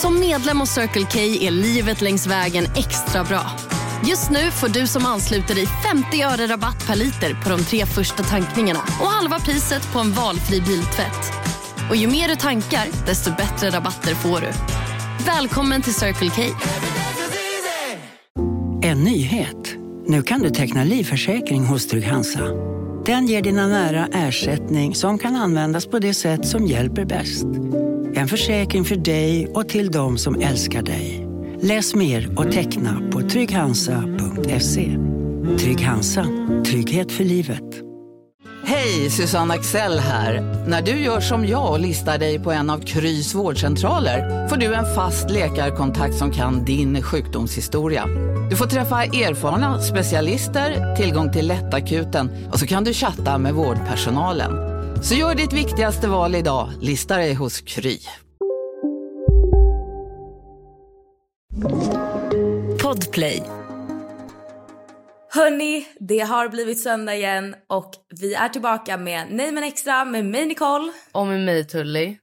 Som medlem hos Circle K är livet längs vägen extra bra. Just nu får du som ansluter dig 50 öre rabatt per liter på de tre första tankningarna och halva priset på en valfri biltvätt. Och ju mer du tankar, desto bättre rabatter får du. Välkommen till Circle K. En nyhet. Nu kan du teckna livförsäkring hos Trygg-Hansa. Den ger dina nära ersättning som kan användas på det sätt som hjälper bäst. En försäkring för dig och till de som älskar dig. Läs mer och teckna på trygghansa.se. Trygg Hansa. Trygghet för livet. Hej, Susanne Axel här. När du gör som jag och listar dig på en av Krys vårdcentraler får du en fast läkarkontakt som kan din sjukdomshistoria. Du får träffa erfarna specialister, tillgång till lättakuten och så kan du chatta med vårdpersonalen. Så gör ditt viktigaste val idag, lista dig hos Kry. Podplay. Hörni, det har blivit söndag igen och vi är tillbaka med Nej men extra med mig Nicole. Och med mig Tully.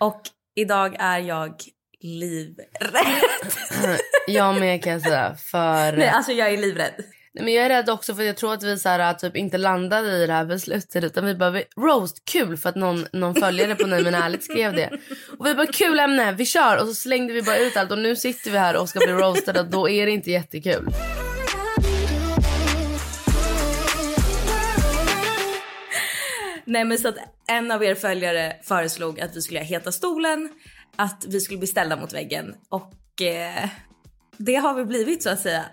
Och idag är jag livrädd. jag med kan jag säga. För... Nej alltså jag är livrädd. Nej, men jag är rädd också för jag tror att vi så här, äh, typ inte landade i det här beslutet utan vi bara roast kul för att någon, någon följare på Nej men ärligt skrev det. Och vi bara kul ämne, vi kör och så slängde vi bara ut allt och nu sitter vi här och ska bli roastade och då är det inte jättekul. Nej men så att en av er följare föreslog att vi skulle Heta stolen, att vi skulle bli ställda mot väggen och eh, det har vi blivit så att säga.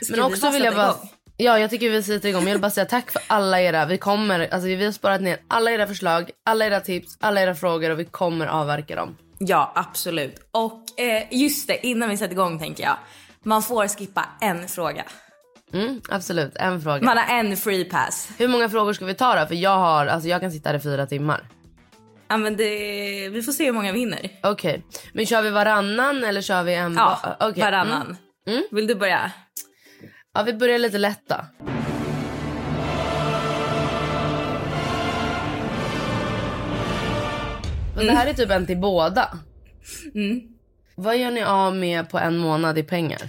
Ska men också vi vill jag bara, igång? ja jag tycker vi sätter igång. Jag vill bara säga tack för alla era, vi kommer, alltså vi har sparat ner alla era förslag, alla era tips, alla era frågor och vi kommer avverka dem. Ja absolut. Och eh, just det, innan vi sätter igång tänker jag, man får skippa en fråga. Mm, absolut, en fråga. Man har en free pass. Hur många frågor ska vi ta då? För jag har, alltså jag kan sitta här i fyra timmar. Ja men det, vi får se hur många vinner. Okej, okay. men kör vi varannan eller kör vi en? Ja, okay. varannan. Mm. Mm. Vill du börja? Ja, vi börjar lite lätt då. Men det här är typ en till båda. Mm. Vad gör ni av med på en månad i pengar?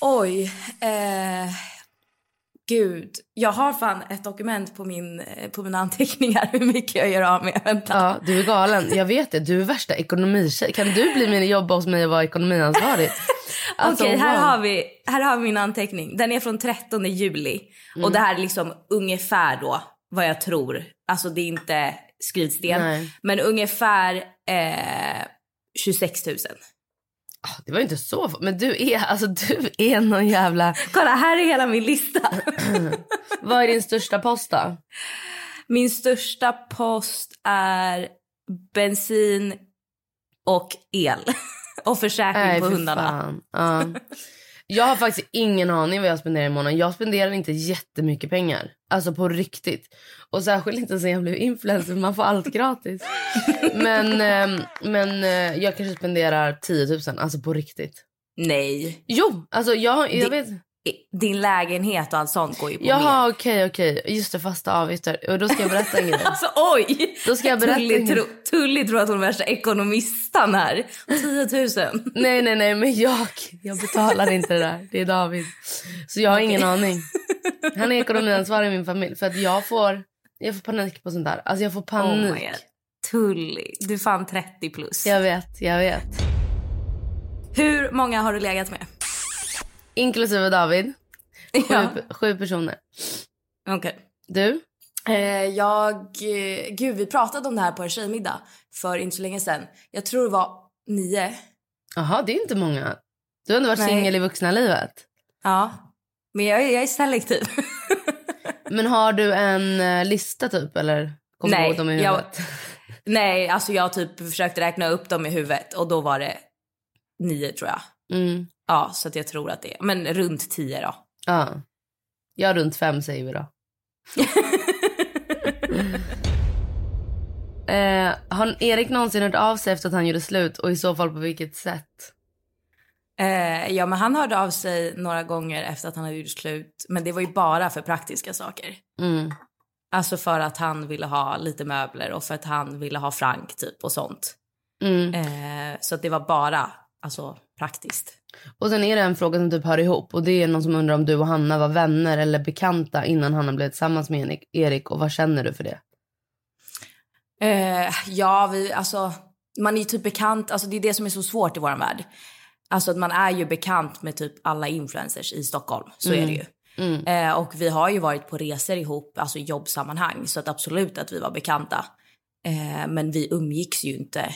Oj. Eh, gud. Jag har fan ett dokument på, min, eh, på mina anteckningar hur mycket jag gör av med. Vänta. Ja, du är galen. Jag vet det. Du är värsta ekonomitjej. Kan du bli min jobba hos mig och vara ekonomiansvarig? Alltså, Okej, okay, här, wow. har vi, här har vi min anteckning. Den är från 13 juli. Mm. Och det här är liksom ungefär då vad jag tror. Alltså det är inte skrivsten. Nej. Men ungefär eh, 26 000. Ah, det var inte så Men du är, alltså, du är någon jävla... Kolla, här är hela min lista. Vad är din största post då? Min största post är bensin och el. Och försäkring Nej, på hundarna. Ja. Jag har faktiskt ingen aning vad jag spenderar i månaden. Jag spenderar inte jättemycket pengar. Alltså på riktigt. Och särskilt inte sen jag blev influencer. Man får allt gratis. men eh, men eh, jag kanske spenderar 10 000. Alltså på riktigt. Nej. Jo, alltså jag, jag vet din lägenhet och allt sånt går ju på Jaha, okej, okay, okej. Okay. Just det, fasta avgifter. Och då ska jag berätta en grej. alltså oj! Då ska jag berätta Tully, tro, Tully tror att hon är värsta ekonomistan här. 10 000. nej, nej, nej, men jag, jag betalar inte det där. Det är David. Så jag har ingen aning. Han är ekonomiansvarig i min familj. För att jag får, jag får panik på sånt där. Alltså jag får panik. Oh Tully, du är fan 30 plus. Jag vet, jag vet. Hur många har du legat med? Inklusive David. Sju, ja. sju personer. Okej. Okay. Du? Eh, jag... Eh, gud, vi pratade om det här på en tjejmiddag för inte så länge sedan. Jag tror det var nio. Jaha, det är inte många. Du har ändå varit singel i vuxna livet. Ja, men jag, jag är selektiv. men har du en uh, lista typ eller? Kommer nej, dem i huvudet? Jag, nej, alltså jag typ försökte räkna upp dem i huvudet och då var det nio tror jag. Mm. Ja, så att jag tror att det är, men runt tio då. Ja. Ja, runt fem säger vi då. eh, har Erik någonsin hört av sig efter att han gjorde slut och i så fall på vilket sätt? Eh, ja, men han hörde av sig några gånger efter att han hade gjort slut. Men det var ju bara för praktiska saker. Mm. Alltså för att han ville ha lite möbler och för att han ville ha Frank typ och sånt. Mm. Eh, så det var bara alltså, praktiskt. Och sen är det en fråga som typ hör ihop. Och det är någon som undrar om du och Hanna var vänner eller bekanta innan Hanna blev tillsammans med Erik. Och vad känner du för det? Eh, ja, vi, alltså, man är ju typ bekant. Alltså, det är det som är så svårt i vår värld. Alltså man är ju bekant med typ alla influencers i Stockholm. Så mm. är det ju. Mm. Eh, och vi har ju varit på resor ihop, alltså i jobbsammanhang. Så att absolut att vi var bekanta. Eh, men vi umgicks ju inte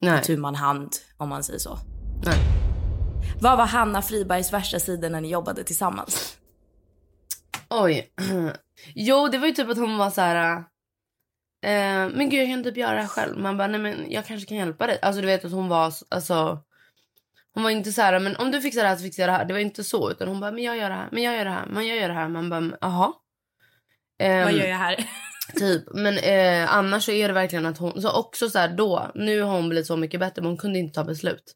Nej. tu man hand om man säger så. Nej. Vad var Hanna Fribergs värsta sidor när ni jobbade tillsammans? Oj. Jo, det var ju typ att hon var så här... Eh, men gud, jag kan typ göra det här själv. Man bara, nej men jag kanske kan hjälpa dig. Alltså du vet att hon var, alltså. Hon var inte så här, men om du fixar det här så fixar jag det här. Det var inte så. Utan hon bara, men jag gör det här, men jag gör det här, men jag gör det här. Man bara, jaha. Um, Vad gör jag här? typ. Men eh, annars så är det verkligen att hon, så också så här då, nu har hon blivit så mycket bättre men hon kunde inte ta beslut.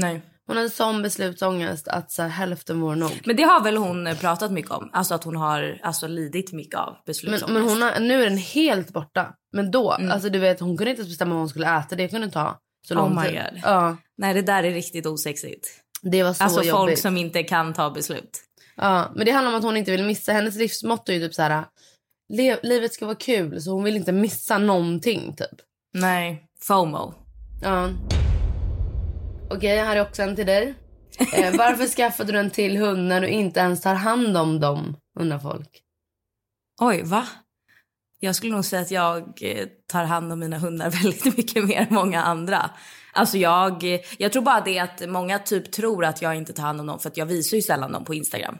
Nej. Hon hade sån beslutsångest att så här, hälften vore nog. Men det har väl hon pratat mycket om? Alltså att hon har alltså, lidit mycket av beslutsångest. Men, men hon har, nu är den helt borta. Men då, mm. alltså du vet hon kunde inte bestämma vad hon skulle äta. Det kunde ta så lång oh tid. Ja. Nej det där är riktigt osexigt. Det var så alltså jobbigt. folk som inte kan ta beslut. Ja, men det handlar om att hon inte vill missa. Hennes livsmotto är typ så här. livet ska vara kul så hon vill inte missa någonting typ. Nej, FOMO. Ja. Okej, okay, här är också en till dig. Eh, varför skaffade du en till hund när du inte ens tar hand om dem? Undrar folk. Oj, va? Jag skulle nog säga att jag eh, tar hand om mina hundar väldigt mycket mer än många andra. Alltså jag, jag tror bara det att många typ tror att jag inte tar hand om dem för att jag visar ju sällan dem på Instagram.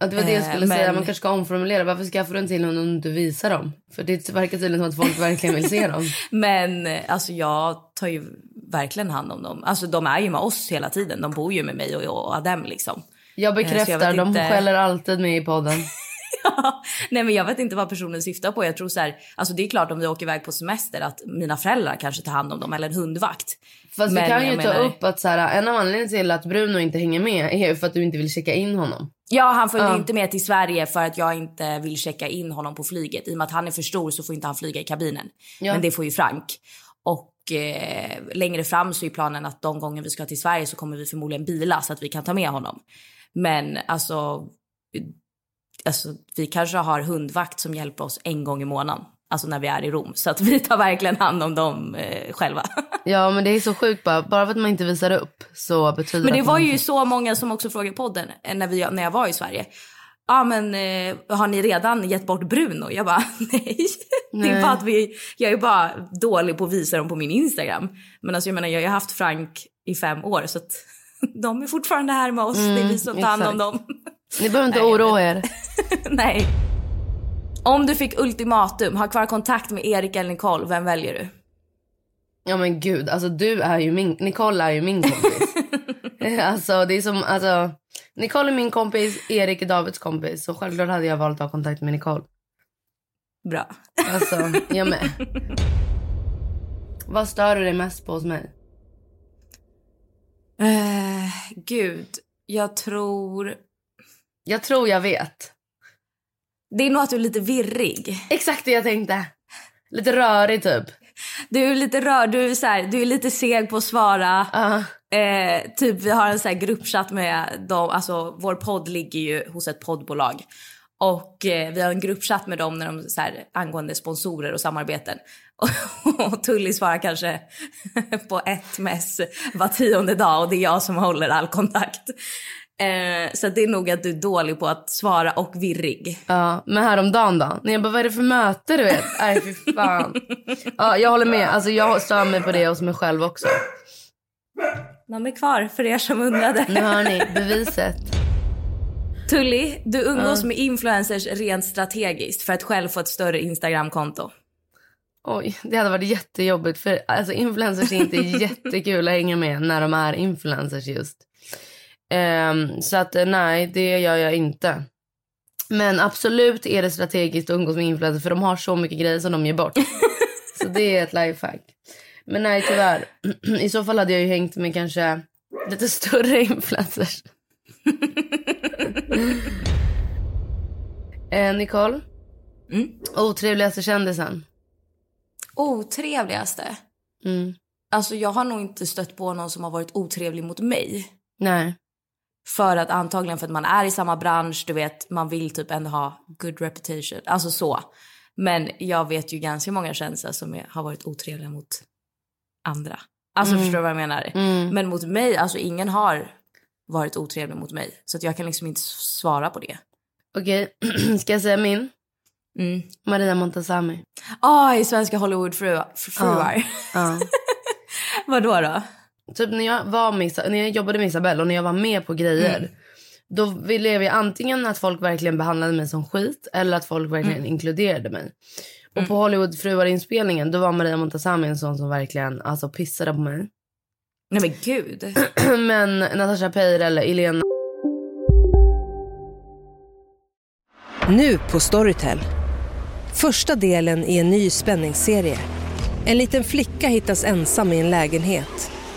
Ja, det var det jag skulle eh, säga. Man kanske ska omformulera. Varför skaffar du en till hund om du inte visar dem? För det verkar tydligen som att folk verkligen vill se dem. Men alltså jag tar ju verkligen hand om dem. Alltså de är ju med oss hela tiden. De bor ju med mig och, och Adem liksom. Jag bekräftar, jag de inte... skäller alltid med i podden. nej men jag vet inte vad personen syftar på. Jag tror så här, alltså det är klart om vi åker iväg på semester att mina föräldrar kanske tar hand om dem eller en hundvakt. Fast men, vi kan ju ta menar... upp att så här, en av anledningarna till att Bruno inte hänger med är för att du inte vill checka in honom. Ja, han följer uh. inte med till Sverige för att jag inte vill checka in honom på flyget. I och med att han är för stor så får inte han flyga i kabinen. Ja. Men det får ju Frank. Och eh, längre fram så är planen att de gånger vi ska till Sverige så kommer vi förmodligen bila så att vi kan ta med honom. Men alltså, alltså vi kanske har hundvakt som hjälper oss en gång i månaden. Alltså när vi är i Rom. Så att vi tar verkligen hand om dem eh, själva. Ja men det är så sjukt bara. Bara för att man inte visar upp så betyder Men det var ju så många som också frågade podden eh, när, vi, när jag var i Sverige. Ja men eh, har ni redan gett bort Bruno? Jag bara nej. nej. Det är bara att vi, jag är bara dålig på att visa dem på min Instagram. Men alltså jag menar jag har haft Frank i fem år så att de är fortfarande här med oss. Mm, det är vi som tar hand om dem. Ni behöver inte oroa er. nej. Om du fick ultimatum, ha kvar kontakt med Erik eller Nicole, vem väljer du? Ja men gud, alltså du är ju min, Nicole är ju min kompis. alltså det är som, alltså Nicole är min kompis, Erik är Davids kompis. Så självklart hade jag valt att ha kontakt med Nicole. Bra. Alltså, jag med. Vad stör du dig mest på hos mig? Uh, gud, jag tror... Jag tror jag vet. Det är nog att du är lite virrig. Exakt det jag tänkte. Lite rörig typ. Du är lite rörig, du är, så här, du är lite seg på att svara. Uh. Eh, typ vi har en så här gruppchatt med dem, alltså vår podd ligger ju hos ett poddbolag. Och eh, vi har en gruppchatt med dem när de, så här, angående sponsorer och samarbeten. Och, och Tully svarar kanske på ett mess var tionde dag och det är jag som håller all kontakt. Eh, så det är nog att du är dålig på att svara och virrig. Ja, men häromdagen då? När jag bara, vad är det för möte du vet? Nej fy fan. ja, jag håller med. Alltså jag stör mig på det hos mig själv också. De är kvar för er som undrade. Nu hör ni beviset. Tully, du umgås med influencers rent strategiskt för att själv få ett större Instagramkonto. Oj, det hade varit jättejobbigt för alltså influencers är inte jättekul att hänga med när de är influencers just. Um, så att nej, det gör jag inte. Men absolut är det strategiskt att umgås med influencers för de har så mycket grejer som de ger bort. så det är ett lifehack. Men nej, tyvärr. I så fall hade jag ju hängt med kanske lite större influencers. eh, Nicole? Mm? Otrevligaste kändisen? Otrevligaste? Mm. Alltså jag har nog inte stött på någon som har varit otrevlig mot mig. Nej. För att antagligen för att man är i samma bransch, du vet, man vill typ ändå ha good reputation. Alltså så. Men jag vet ju ganska många kändisar som är, har varit otrevliga mot andra. Alltså Mm. förstår du vad jag menar? Mm. Men mot mig, alltså ingen har varit otrevlig mot mig. Så att jag kan liksom inte svara på det. Okej, ska jag säga min? Mm. Maria Montazami. Ah, i svenska Hollywoodfruar. fruar. Ja. Vadå då? Typ när jag, var med, när jag jobbade med Isabelle och när jag var med på grejer. Mm. Då ville jag antingen att folk verkligen behandlade mig som skit eller att folk verkligen Mm. inkluderade mig. Och på Hollywoodfruar-inspelningen då var Maria Montazami en sån som verkligen alltså, pissade på mig. Nej men gud. Men Natasha Peir eller Elena Nu på Storytel. Första delen i en ny spänningsserie. En liten flicka hittas ensam i en lägenhet.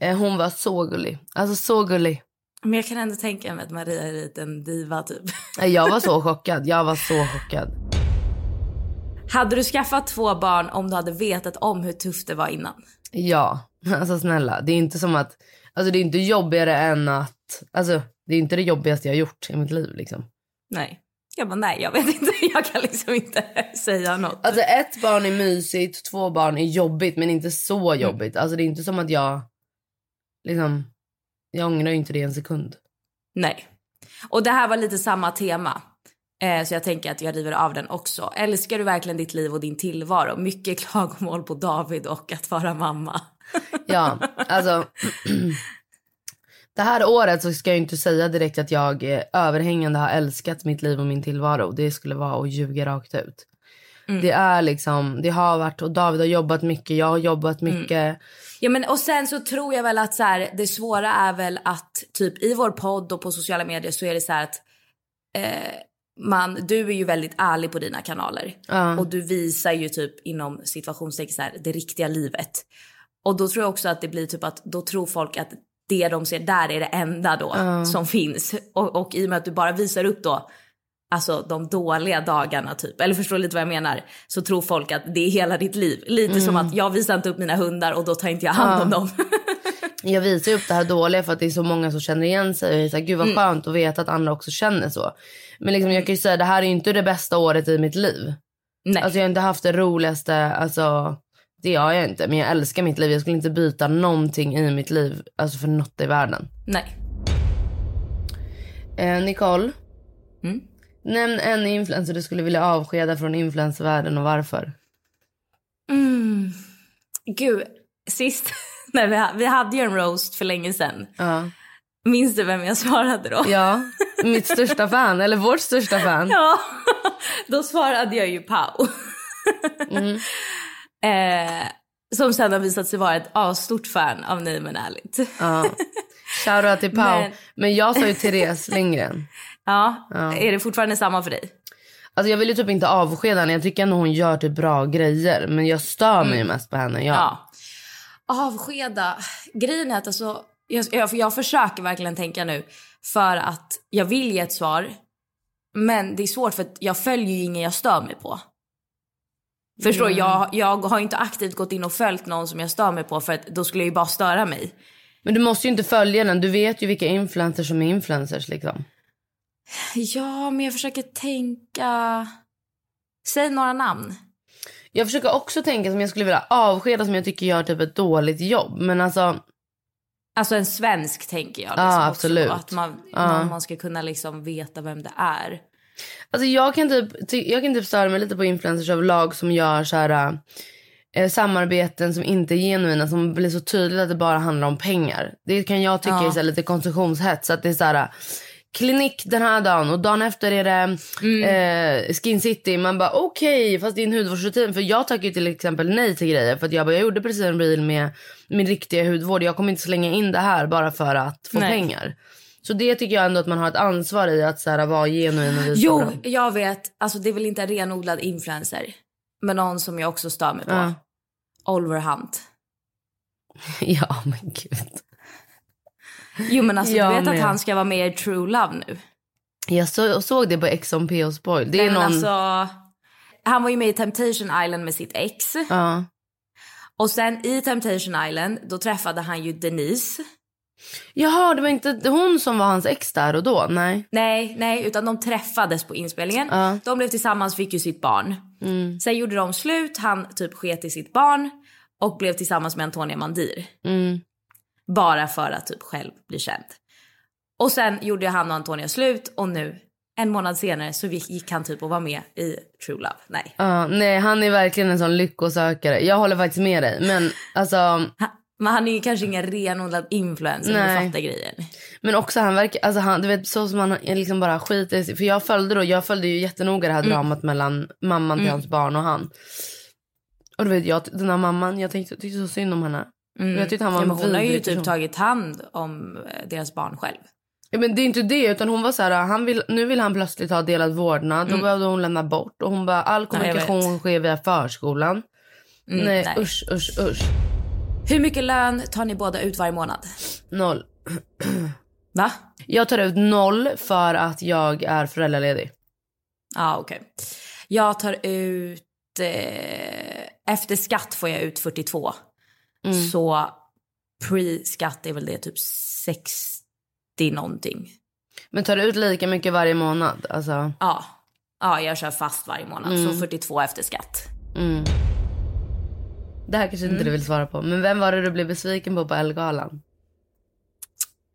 Eh, hon var så gullig. Alltså så gullig. Men jag kan ändå tänka mig att Maria är lite en diva typ. Jag var så chockad. Jag var så chockad. Hade du skaffat två barn om du hade vetat om hur tufft det var innan? Ja, alltså snälla. Det är inte som att... Alltså det är inte jobbigare än att... Alltså det är inte det jobbigaste jag har gjort i mitt liv liksom. Nej. Jag bara nej, jag vet inte. Jag kan liksom inte säga något. Alltså ett barn är mysigt, två barn är jobbigt men inte så jobbigt. Alltså det är inte som att jag... Liksom... Jag ångrar ju inte det en sekund. Nej. Och det här var lite samma tema. Eh, så jag tänker att jag river av den också. Älskar du verkligen ditt liv och din tillvaro? Mycket klagomål på David och att vara mamma. Ja, alltså... det här året så ska jag inte säga direkt att jag eh, överhängande har älskat mitt liv och min tillvaro. Det skulle vara att ljuga rakt ut. Mm. Det är liksom, det har varit, och David har jobbat mycket, jag har jobbat Mm. Ja men och sen så tror jag väl att så här, det svåra är väl att typ i vår podd och på sociala medier så är det så här att eh, man, du är ju väldigt ärlig på dina kanaler. Ja. Och du visar ju typ inom situationstecken så här, det riktiga livet. Och då tror jag också att det blir typ att då tror folk att det de ser där är det enda då Ja. som finns. Och, och i och med att du bara visar upp då alltså de dåliga dagarna typ, eller förstår lite vad jag menar, så tror folk att det är hela ditt liv. Lite som att jag visar inte upp mina hundar och då tar inte jag hand om Ja. dem. Jag visar upp det här dåliga för att det är så många som känner igen sig. Och jag är så här, Gud vad Mm. skönt att veta att andra också känner så. Men liksom, jag kan ju säga det här är inte det bästa året i mitt liv. Nej. Alltså jag har inte haft det roligaste, alltså det har jag inte. Men jag älskar mitt liv. Jag skulle inte byta någonting i mitt liv alltså för något i världen. Nej. Eh, Nicole, Mm. Nämn en influencer du skulle vilja avskeda från influencervärlden och varför. Mm. Gud, sist när vi, vi hade ju en roast för länge sedan. Ja. Minns du vem jag svarade då? ja, mitt största fan, eller vårt största fan. Ja, då svarade jag ju Pau. Mm. eh, som sen har visat sig vara ett asstort fan av Nej men ärligt. Ja. Shoutout till Pau. Men... Men- jag sa ju Therese Lindgren. Ja, Ja. är det fortfarande samma för dig? Alltså jag vill ju typ inte avskeda henne. Jag tycker ändå hon gör typ bra grejer. Men jag stör mig ju mest på henne. Ja. Ja. Avskeda. Grejen är att alltså, jag, jag, jag försöker verkligen tänka nu för att jag vill ge ett svar. Men det är svårt för att jag följer ju ingen jag stör mig på. Förstår du? Jag, jag har inte aktivt gått in och följt någon som jag stör mig på för att då skulle jag ju bara störa mig. Men du måste ju inte följa den. Du vet ju vilka influencers som är influencers liksom. Ja, men jag försöker tänka... Säg några namn. Jag försöker också tänka som jag skulle vilja avskeda som jag tycker gör typ ett dåligt jobb. Men alltså. Alltså en svensk tänker jag. Liksom ja, absolut. Också, att man, ja. man ska kunna liksom veta vem det är. Alltså jag kan typ, jag kan typ störa mig lite på influencers överlag som gör så här eh, samarbeten som inte är genuina som blir så tydligt att det bara handlar om pengar. Det kan jag tycka ja. är lite konsumtionshets. Att det är så här, klinik den här dagen och dagen efter är det mm. eh, Skin City. Man bara okej, okay, fast det är en hudvårdsrutin. För jag tackar till exempel nej till grejer. För att jag, bara, jag gjorde precis en reel med min riktiga hudvård. Jag kommer inte slänga in det här bara för att få nej. pengar. Så det tycker jag ändå att man har ett ansvar i att så här, vara genuin och visa Jo, bra. jag vet. Alltså det är väl inte en renodlad influencer. Men någon som jag också stör mig på. Ja. Oliver Hunt. ja, men gud. Jo men alltså jag du vet med. att han ska vara med i True Love nu. Jag så, såg det på Ex on P och Spoil. Det är Nej, någon... alltså, han var ju med i Temptation Island med sitt ex. Ja. Och sen i Temptation Island då träffade han ju Denise. Jaha, det var inte hon som var hans ex där och då? Nej. Nej, nej utan de träffades på inspelningen. Ja. De blev tillsammans, fick ju sitt barn. Mm. Sen gjorde de slut, han typ sket i sitt barn och blev tillsammans med Antonia Mandir. Mm. Bara för att typ själv bli känd. Och sen gjorde han och Antonia slut och nu en månad senare så gick han typ och var med i True Love. Nej. Uh, nej, han är verkligen en sån lyckosökare. Jag håller faktiskt med dig. Men alltså... Men han är ju kanske ingen renodlad influencer nej. om fattar grejen. Men också han verkar, alltså han, du vet så som han liksom bara skiter i För jag följde då, jag följde ju jättenoga det här mm. dramat mellan mamman till mm. hans barn och han. Och du vet jag, den här mamman, jag tänkte, tyckte så synd om henne. Mm. Jag tyckte han var ja, men hon har ju typ person. tagit hand om eh, deras barn själv. Ja, men det är inte det utan hon var så här, han vill, nu vill han plötsligt ha delad vårdnad. Mm. Då behövde hon lämna bort och hon bara all kommunikation ja, sker via förskolan. Mm, nej, nej usch usch usch. Hur mycket lön tar ni båda ut varje månad? Noll. Va? Jag tar ut noll för att jag är föräldraledig. Ja ah, okej. Okay. Jag tar ut, eh, efter skatt får jag ut 42. Mm. Så pre-skatt är väl det typ 60 någonting. Men tar du ut lika mycket varje månad? Alltså... Ja. ja, jag kör fast varje månad. Mm. Så 42 efter skatt. Mm. Det här kanske inte mm. du vill svara på. Men vem var det du blev besviken på på Elgalan?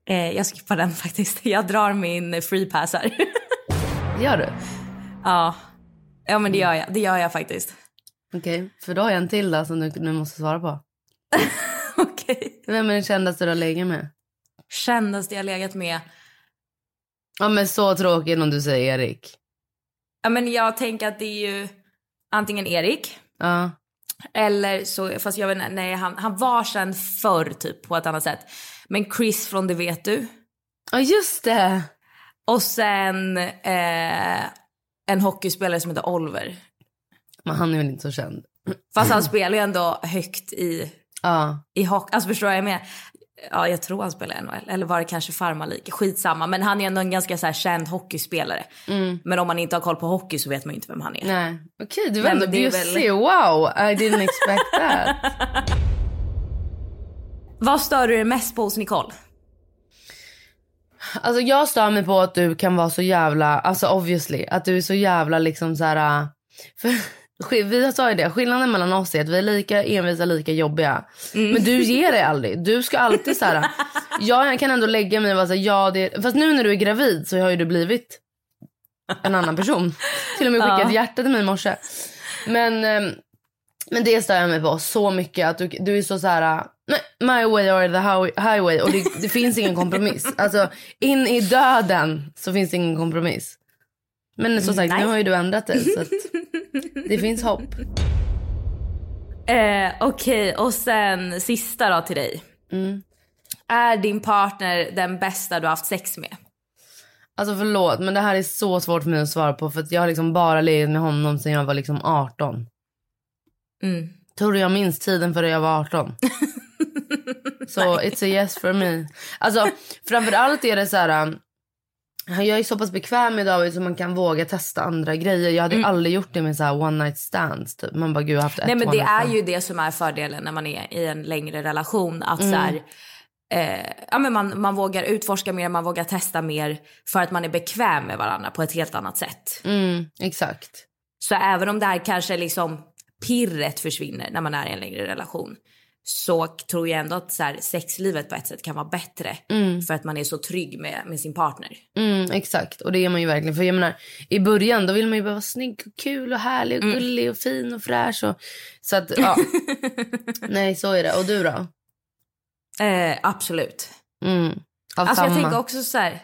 Eh, jag skippar den faktiskt. Jag drar min free pass här. Gör du? Ja. Ja men det gör jag. Det gör jag faktiskt. Okej, okay. för då har jag en till då som du nu måste svara på. Okej. Okay. Vem är den kändaste du har legat med? Kändaste jag legat med? Ja men så tråkigt om du säger Erik. Ja men jag tänker att det är ju antingen Erik. Ja. Eller så, fast jag vet nej han, han var sen förr typ på ett annat sätt. Men Chris från Det vet du. Ja just det. Och sen eh, en hockeyspelare som heter Oliver. Men han är väl inte så känd? Fast han spelar ju ändå högt i, ja. i hockey. Alltså förstår jag med? Ja, jag tror han spelar NHL. Eller var det kanske farmarlik? Skitsamma. Men han är ändå en ganska så här känd hockeyspelare. Mm. Men om man inte har koll på hockey så vet man ju inte vem han är. Nej. Okej, okay, du var ändå bjussig. Väl... Wow, I didn't expect that. Vad stör du dig mest på hos Nicole? Alltså jag stör mig på att du kan vara så jävla, alltså obviously, att du är så jävla liksom så här. För vi sa ju det, skillnaden mellan oss är att vi är lika envisa, lika jobbiga. Mm. Men du ger dig aldrig. Du ska alltid så här. jag kan ändå lägga mig och vara så här, ja det, fast nu när du är gravid så har ju du blivit en annan person. Till och med skickat ja. hjärta till mig i morse. Men, ehm, men det stör jag mig på så mycket att du, du är så så här. Nej, my way or the highway och det, det finns ingen kompromiss. Alltså in i döden så finns det ingen kompromiss. Men som sagt, Nej. nu har ju du ändrat dig så det finns hopp. Eh, Okej, okay. och sen sista då till dig. Mm. Är din partner den bästa du har haft sex med? Alltså förlåt, men det här är så svårt för mig att svara på för att jag har liksom bara legat med honom sedan jag var liksom 18. Mm. Tror du jag minns tiden före jag var 18? Så it's a yes for me. Alltså framförallt är det så här jag är så pass bekväm med David så man kan våga testa andra grejer. Jag hade mm. aldrig gjort det med så one night stands. Typ. Man bara, gud jag har haft ett Nej men det är ju det som är fördelen när man är i en längre relation. Att mm. så här, eh, ja, men man, man vågar utforska mer, man vågar testa mer. För att man är bekväm med varandra på ett helt annat sätt. Mm, exakt. Så även om det här kanske liksom pirret försvinner när man är i en längre relation. Så tror jag ändå att så här, sexlivet på ett sätt kan vara bättre Mm. för att man är så trygg med, med sin partner. Mm, exakt, och det är man ju verkligen. För jag menar, I början då vill man ju bara vara snygg och kul och härlig och Mm. gullig och fin och fräsch. Och, så att, ja. Nej, så är det. Och du då? Eh, absolut. Mm. Alltså jag tänker också så här.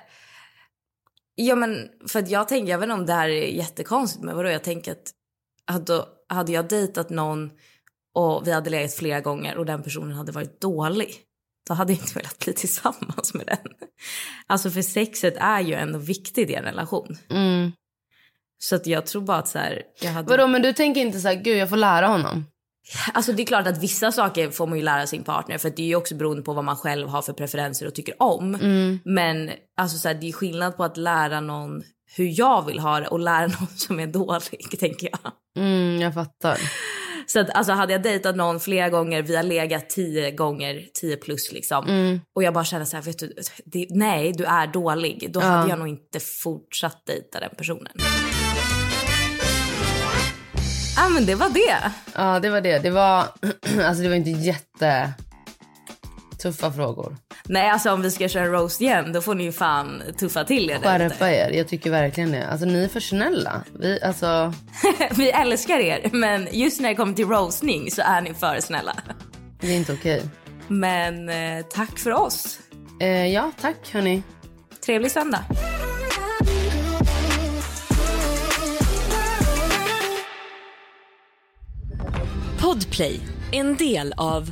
Ja men för att jag tänker, jag vet inte om det här är jättekonstigt men vadå jag tänker att hade, hade jag dejtat någon och vi hade legat flera gånger och den personen hade varit dålig. Då hade jag inte velat bli tillsammans med den. Alltså för sexet är ju ändå viktigt i en relation. Mm. Så att jag tror bara att så här, jag hade... Vadå, men du tänker inte så här, gud jag får lära honom? Alltså det är klart att vissa saker får man ju lära sin partner för det är ju också beroende på vad man själv har för preferenser och tycker om. Mm. Men alltså så här, det är skillnad på att lära någon hur jag vill ha det och lära någon som är dålig tänker jag. Mm, jag fattar. Så att alltså hade jag dejtat någon flera gånger, vi har legat tio gånger, tio plus liksom. Mm. Och jag bara känner så här, vet du, det, nej du är dålig. Då Ja. hade jag nog inte fortsatt dejta den personen. Ja ah, men det var det. Ja, det var det. Det var, alltså, det var inte jätte tuffa frågor. Nej alltså om vi ska köra roast igen då får ni ju fan tuffa till er. Skärpa er. Jag tycker verkligen det. Alltså ni är för snälla. Vi, alltså, Vi älskar er men just när det kommer till roastning så är ni för snälla. det är inte okej. Men eh, tack för oss. Eh, ja, tack hörni. Trevlig söndag. Podplay, en del av